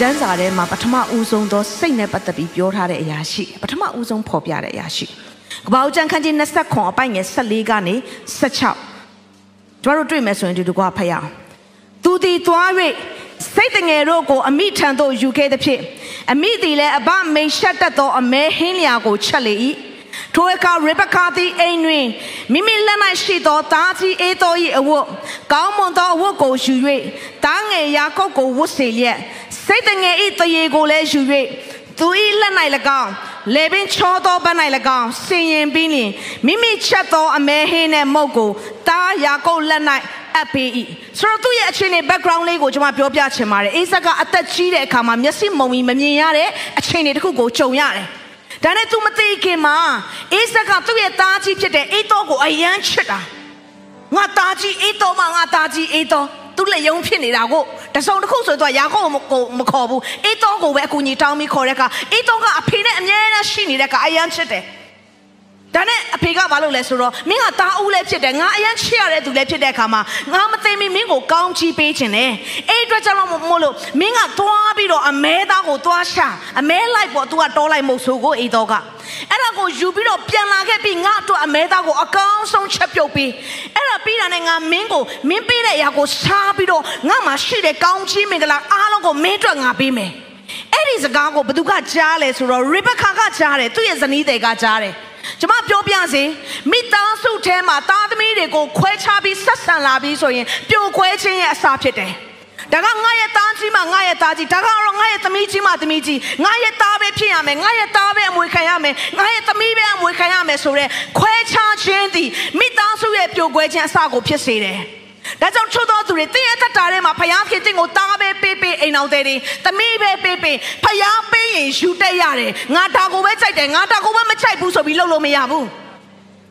ကျမ်းစာထဲမှာပထမဦးဆုံးသောစိတ်နဲ့ပတ်သက်ပြီးပြောထားတဲ့အရာရှိပထမဦးဆုံးဖော်ပြတဲ့အရာရှိကပ္ပဦးကျမ်းခန်းကြီး20ခွန်အပိုင်ငယ်14ကနေ16တို့တို့တွေ့မယ်ဆိုရင်ဒီတကွာဖတ်ရအောင်သူဒီသွား၍စိတ်တငယ်တို့ကိုအမိထံသို့ယူခဲ့သည်ဖြင့်အမိသည်လည်းအဘမိန်ရှက်တတ်သောအမဲဟင်းလျာကိုချက်လေ၏ ထိုအခါရေဘကာသည်အိမ်တွင်မိမိလက်၌ရှိသောသားကြီးအေးတော်၏အဝတ်ကောင်းမွန်သောအဝတ်ကိုယူ၍တားငယ်ယာကုပ်ကိုဝတ်စေလျက်စိတ်တငယ်ဤတရေကိုလည်းယူ၍သူဤလက်၌၎င်းလေပင်ချောသောဘက်၌၎င်းဆင်ရင်ပြီးလျင်မိမိချက်သောအမဲဟင်းနှင့်မုတ်ကိုတားယာကုပ်လက်၌အပ်ပေး၏ဆိုတော့သူ့ရဲ့အခြေအနေ background လေးကိုကျွန်မပြောပြချင်ပါတယ်အိဇက်ကအသက်ကြီးတဲ့အခါမှာမျက်စိမုံပြီးမမြင်ရတဲ့အခြေအနေတစ်ခုကိုကြုံရတယ် ဒါနဲ့ तू မသိခင်မှာအိဇက်ကသူ့ရဲ့သားကြီးဖြစ်တဲ့အိတောကိုအယမ်းချစ်တာငါသားကြီးအိတောမှငါသားကြီးအိတောသူ့လက်ယုံဖြစ်နေတာကိုတစုံတစ်ခုဆိုတော့ယာကုပ်ကိုမခေါ်ဘူးအိတောကိုပဲအကူကြီးတောင်းပြီးခေါ်တဲ့အခါအိတောကအဖေနဲ့အမြဲတမ်းရှိနေတဲ့အခါအယမ်းချစ်တယ် ဒါနဲ့အဖေကဘာလုပ်လဲဆိုတော့မင်းကတားဦးလည်းဖြစ်တယ်ငါအရန်ချစ်ရတဲ့သူလည်းဖြစ်တဲ့အခါမှာငါမသိမီမင်းကိုကောင်းချီးပေးခြင်းတယ်အဲ့အတွက်ကြောင့်မို့လို့မင်းကသွားပြီးတော့အမဲသားကိုသွားရှာအမဲလိုက်ပေါ့ तू ကတောလိုက်မဟုတ်ဆိုကိုအေးတော့ကအဲ့ဒါကိုယူပြီးတော့ပြန်လာခဲ့ပြီးငါအတွက်အမဲသားကိုအကောင်းဆုံးချက်ပြုတ်ပြီးအဲ့ဒါပြီးတာနဲ့ငါမင်းကိုမင်းပေးတဲ့အရာကိုစားပြီးတော့ငါမှရှိတဲ့ကောင်းချီးမင်္ဂလာအားလုံးကိုမင်းအတွက်ငါပေးမယ်အဲ့ဒီစကားကိုဘသူကကြားလဲဆိုတော့ရီဘက်ကာကကြားတယ်သူ့ရဲ့ဇနီးတွေကကြားတယ် ကျွန်မပြောပြစေမိသားစုထဲမှာသားသမီးတွေကိုခွဲခြားပြီးဆက်ဆံလာပြီးဆိုရင်ပြိုကွဲခြင်းရဲ့အစာဖြစ်တယ်ဒါကငါရဲ့သားကြီးမှငါရဲ့သားကြီးဒါကတော့ငါရဲ့သမီးကြီးမှသမီးကြီးငါရဲ့သားပဲဖြစ်ရမယ်ငါရဲ့သားပဲအမွေခံရမယ်ငါရဲ့သမီးပဲအမွေခံရမယ်ဆိုတော့ခွဲခြားခြင်းသည်မိသားစုရဲ့ပြိုကွဲခြင်းအစာကိုဖြစ်စေတယ် ဒါကြောင့်ချွတ်တော်သူတွေတင်းရဲ့တတာထဲမှာဖယားဖြစ်တဲ့ကိုတားပဲပေးပေးအိမ်အောင်တဲ့တွေသမီးပဲပေးပေးဖယားပေးရင်ယူတက်ရတယ်ငါဒါကိုပဲကြိုက်တယ်ငါဒါကိုပဲမကြိုက်ဘူးဆိုပြီးလုပ်လို့မရဘူး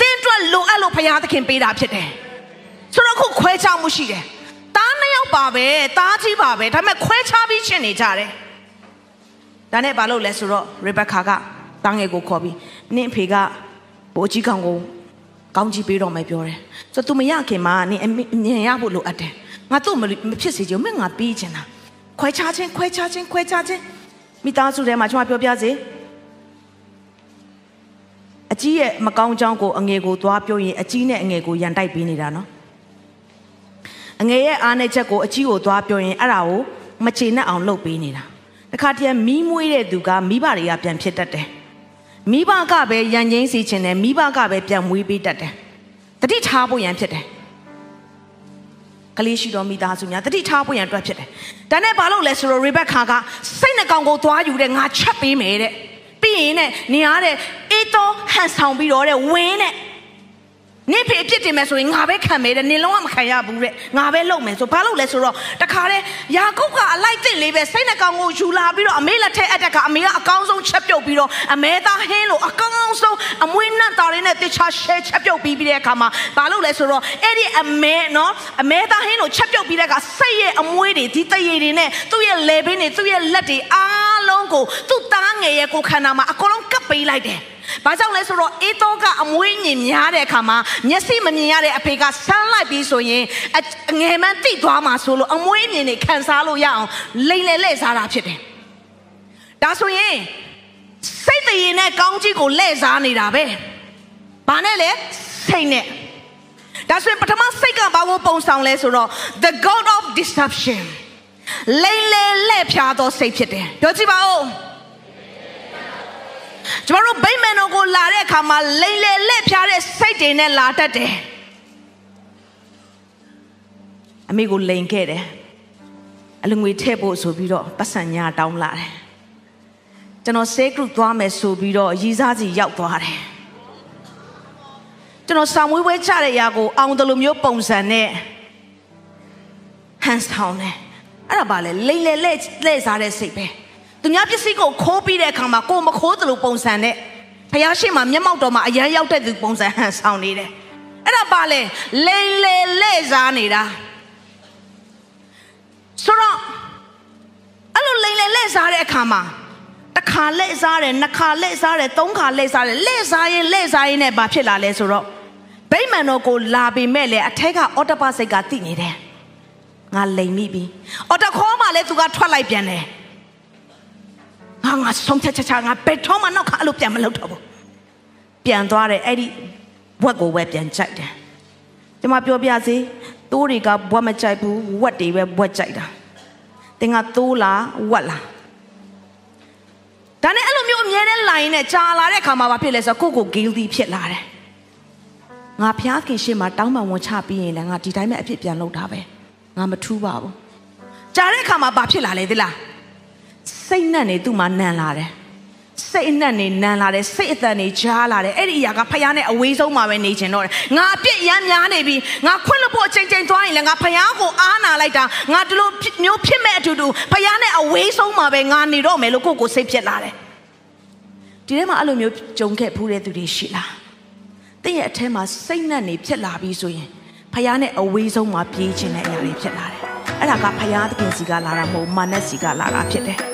တင်းအတွက်လိုအပ်လို့ဖယားသခင်ပေးတာဖြစ်တယ်ဆိုတော့ခုခွဲခြားမှုရှိတယ်တားနှစ်ယောက်ပါပဲတားကြီးပါပဲဒါပေမဲ့ခွဲခြားပြီးရှင်းနေကြတယ်ဒါနဲ့ဘာလုပ်လဲဆိုတော့ရေဘက်ကာကတားငယ်ကိုခေါ်ပြီးနင့်ဖေကဘိုးကြီးကောင်ကို ကောင်းကြီးပေးတော့မယ်ပြောတယ်ဆိုတော့ तू မရခင်မှာနင်အမြင်ရဖို့လိုအပ်တယ်ငါတို့မဖြစ်စေချင်မင်းငါပြီးချင်တာခွဲခြားခြင်းခွဲခြားခြင်းခွဲခြားခြင်းမိသားစုထဲမှာကျွန်မပြောပြစေအကြီးရဲ့မကောင်းကြောင်းကိုအငယ်ကိုသွားပြောရင်အကြီးနဲ့အငယ်ကိုရန်တိုက်ပေးနေတာနော်အငယ်ရဲ့အားနဲ့ချက်ကိုအကြီးကိုသွားပြောရင်အဲ့ဒါကိုမချေနဲ့အောင်လုပ်ပေးနေတာတခါတည်းမီးမွေးတဲ့သူကမိဘတွေကပြန်ဖြစ်တတ်တယ် မိဘကပဲရန်ငိမ့်စီခြင်းတယ်မိဘကပဲပြန်မွေးပေးတတ်တယ်တတိထားဖို့ရန်ဖြစ်တယ်ကလေးရှိတော်မိသားစုများတတိထားဖို့ရန်အတွက်ဖြစ်တယ်ဒါနဲ့ဘာလို့လဲဆိုတော့ရေဘက်ခါကစိတ်နှကောင်ကိုသွားယူတဲ့ငါချက်ပေးမယ်တဲ့ပြီးရင်နဲ့နေရတဲ့အေးတော်ဟန်ဆောင်ပြီးတော့တဲ့ဝင်းတဲ့ နင့်ဖေအပြစ်တင်မယ်ဆိုရင်ငါပဲခံမယ်တဲ့နင်လုံးဝမခံရဘူးတဲ့ငါပဲလုပ်မယ်ဆိုဘာလို့လဲဆိုတော့တခါတည်းယာကုပ်ကအလိုက်တစ်လေးပဲစိတ်နှကောင်ကိုယူလာပြီးတော့အမေလက်ထက်အတက်ကအမေကအကောင်းဆုံးချက်ပြုတ်ပြီးတော့အမဲသားဟင်းလို့အကောင်းဆုံးအမွေးနတ်သားလေးနဲ့တခြားရှဲချက်ပြုတ်ပြီးပြီးတဲ့အခါမှာဘာလို့လဲဆိုတော့အဲ့ဒီအမဲနော်အမဲသားဟင်းလို့ချက်ပြုတ်ပြီးတဲ့အခါစိတ်ရဲ့အမွေးတွေဒီတရေတွေနဲ့သူ့ရဲ့လေပင်တွေသူ့ရဲ့လက်တွေအားလုံးကိုသူ့သားငယ်ရဲ့ကိုခန္ဓာမှာအကုန်လုံးကပ်ပေးလိုက်တယ်။ ဘာကြောင့်လဲဆိုတော့အေးတော့ကအမွေးညင်များတဲ့အခါမှာမျက်စိမမြင်ရတဲ့အဖေကဆန်းလိုက်ပြီးဆိုရင်အငယ်မှန်းတိသွားမှာဆိုလို့အမွေးမြင်နေခံစားလို့ရအောင်လိမ့်လေလဲစားတာဖြစ်တယ်။ဒါဆိုရင်စိတ်တည်နဲ့ကောင်းကြီးကိုလဲစားနေတာပဲ။ဘာနဲ့လဲစိတ်နဲ့ဒါဆိုရင်ပထမစိတ်ကဘာကိုပုံဆောင်လဲဆိုတော့ the god of deception လိမ့်လေလဲဖြားသောစိတ်ဖြစ်တယ်။ပြောကြည့်ပါဦး။ကျမတို့ဗိမ္မာန်တော်ကို လာတဲ့အခါမှာလိမ့်လေလက်ဖြားတဲ့စိတ်တွေနဲ့လာတတ်တယ်အမေကိုလိန်ခဲ့တယ်အလူငွေထည့်ဖို့ဆိုပြီးတော့ပတ်စံညာတောင်းလာတယ်ကျွန်တော်ဆေးဂရုသွားမယ်ဆိုပြီးတော့ရည်စားစီရောက်သွားတယ်ကျွန်တော်ဆောင်ဝေးပွဲချတဲ့ຢာကိုအောင်တယ်လို့မျိုးပုံစံနဲ့ဟန်ဆောင်တယ်အဲ့ဒါပါလေလိမ်လေလဲလဲစားတဲ့စိတ်ပဲသူများပစ္စည်းကိုခိုးပြီးတဲ့အခါမှာကိုယ်မခိုးသလိုပုံစံနဲ့ ဖယားရှိမှမျက်မှောက်တော်မှာအရန်ရောက်တဲ့သူပုံစံဟန်ဆောင်နေတယ်အဲ့ဒါပါလေလိမ်လေလဲစားနေတာဆိုတော့အဲ့လိုလိမ်လေလဲစားတဲ့အခါမှာတစ်ခါလဲစားတယ်နှစ်ခါလဲစားတယ်သုံးခါလဲစားတယ်လဲစားရင်လဲစားရင်နဲ့ဘာဖြစ်လာလဲဆိုတော့ဗိမာန်တော်ကိုလာပေမဲ့လေအထက်ကအော်တပစိတ်ကတိနေတယ်ငါလိမ်မိပြီအော်တခေါ်မှလည်းသူကထွက်လိုက်ပြန်တယ် ငါငါဆုံးချက်ချက်ချငါဘယ်ထောမှနောက်ခါအဲ့လိုပြန်မလုပ်တော့ဘူးပြန်သွားတယ်အဲ့ဒီဘွက်ကိုပဲပြန်ကြိုက်တယ်ကျွန်မပြောပြစီတိုးတွေကဘွက်မကြိုက်ဘူးဝက်တွေပဲဘွက်ကြိုက်တာတင်ကတိုးလားဝက်လားဒါနဲ့အဲ့လိုမျိုးအမြဲတမ်းလိုင်းနဲ့ကြာလာတဲ့ခါမှာဘာဖြစ်လဲဆိုတော့ကိုကို guilty ဖြစ်လာတယ်ငါဖျားခင်ရှေ့မှာတောင်းပန်ဝင်ချပြီးရင်လည်းငါဒီတိုင်းပဲအဖြစ်ပြန်လုပ်တာပဲငါမထူးပါဘူးကြာတဲ့အခါမှာဘာဖြစ်လာလဲသလား စိတ်နဲ့နေသူ့မှာနန်လာတယ်စိတ်နဲ့နေနန်လာတယ်စိတ်အတန်နေကြားလာတယ်အဲ့ဒီအရာကဖယားနဲ့အဝေးဆုံးမှာပဲနေချင်တော့တယ်ငါအပြစ်ရမ်းများနေပြီငါခွင့်လို့ဖို့အချိန်ချင်းသွားရင်လည်းငါဖယားကိုအားနာလိုက်တာငါဒီလိုမျိုးဖြစ်မဲ့အတူတူဖယားနဲ့အဝေးဆုံးမှာပဲငါနေတော့မယ်လို့ကိုယ့်ကိုစိတ်ဖြစ်လာတယ်ဒီထဲမှာအဲ့လိုမျိုးကြုံခဲ့ဖူးတဲ့သူတွေရှိလားတင့်ရဲ့အထဲမှာစိတ်နဲ့နေဖြစ်လာပြီဆိုရင်ဖယားနဲ့အဝေးဆုံးမှာပြေးခြင်းတဲ့အရာတွေဖြစ်လာတယ်အဲ့ဒါကဖယားသခင်စီကလာတာမဟုတ်မာနက်စီကလာတာဖြစ်တယ်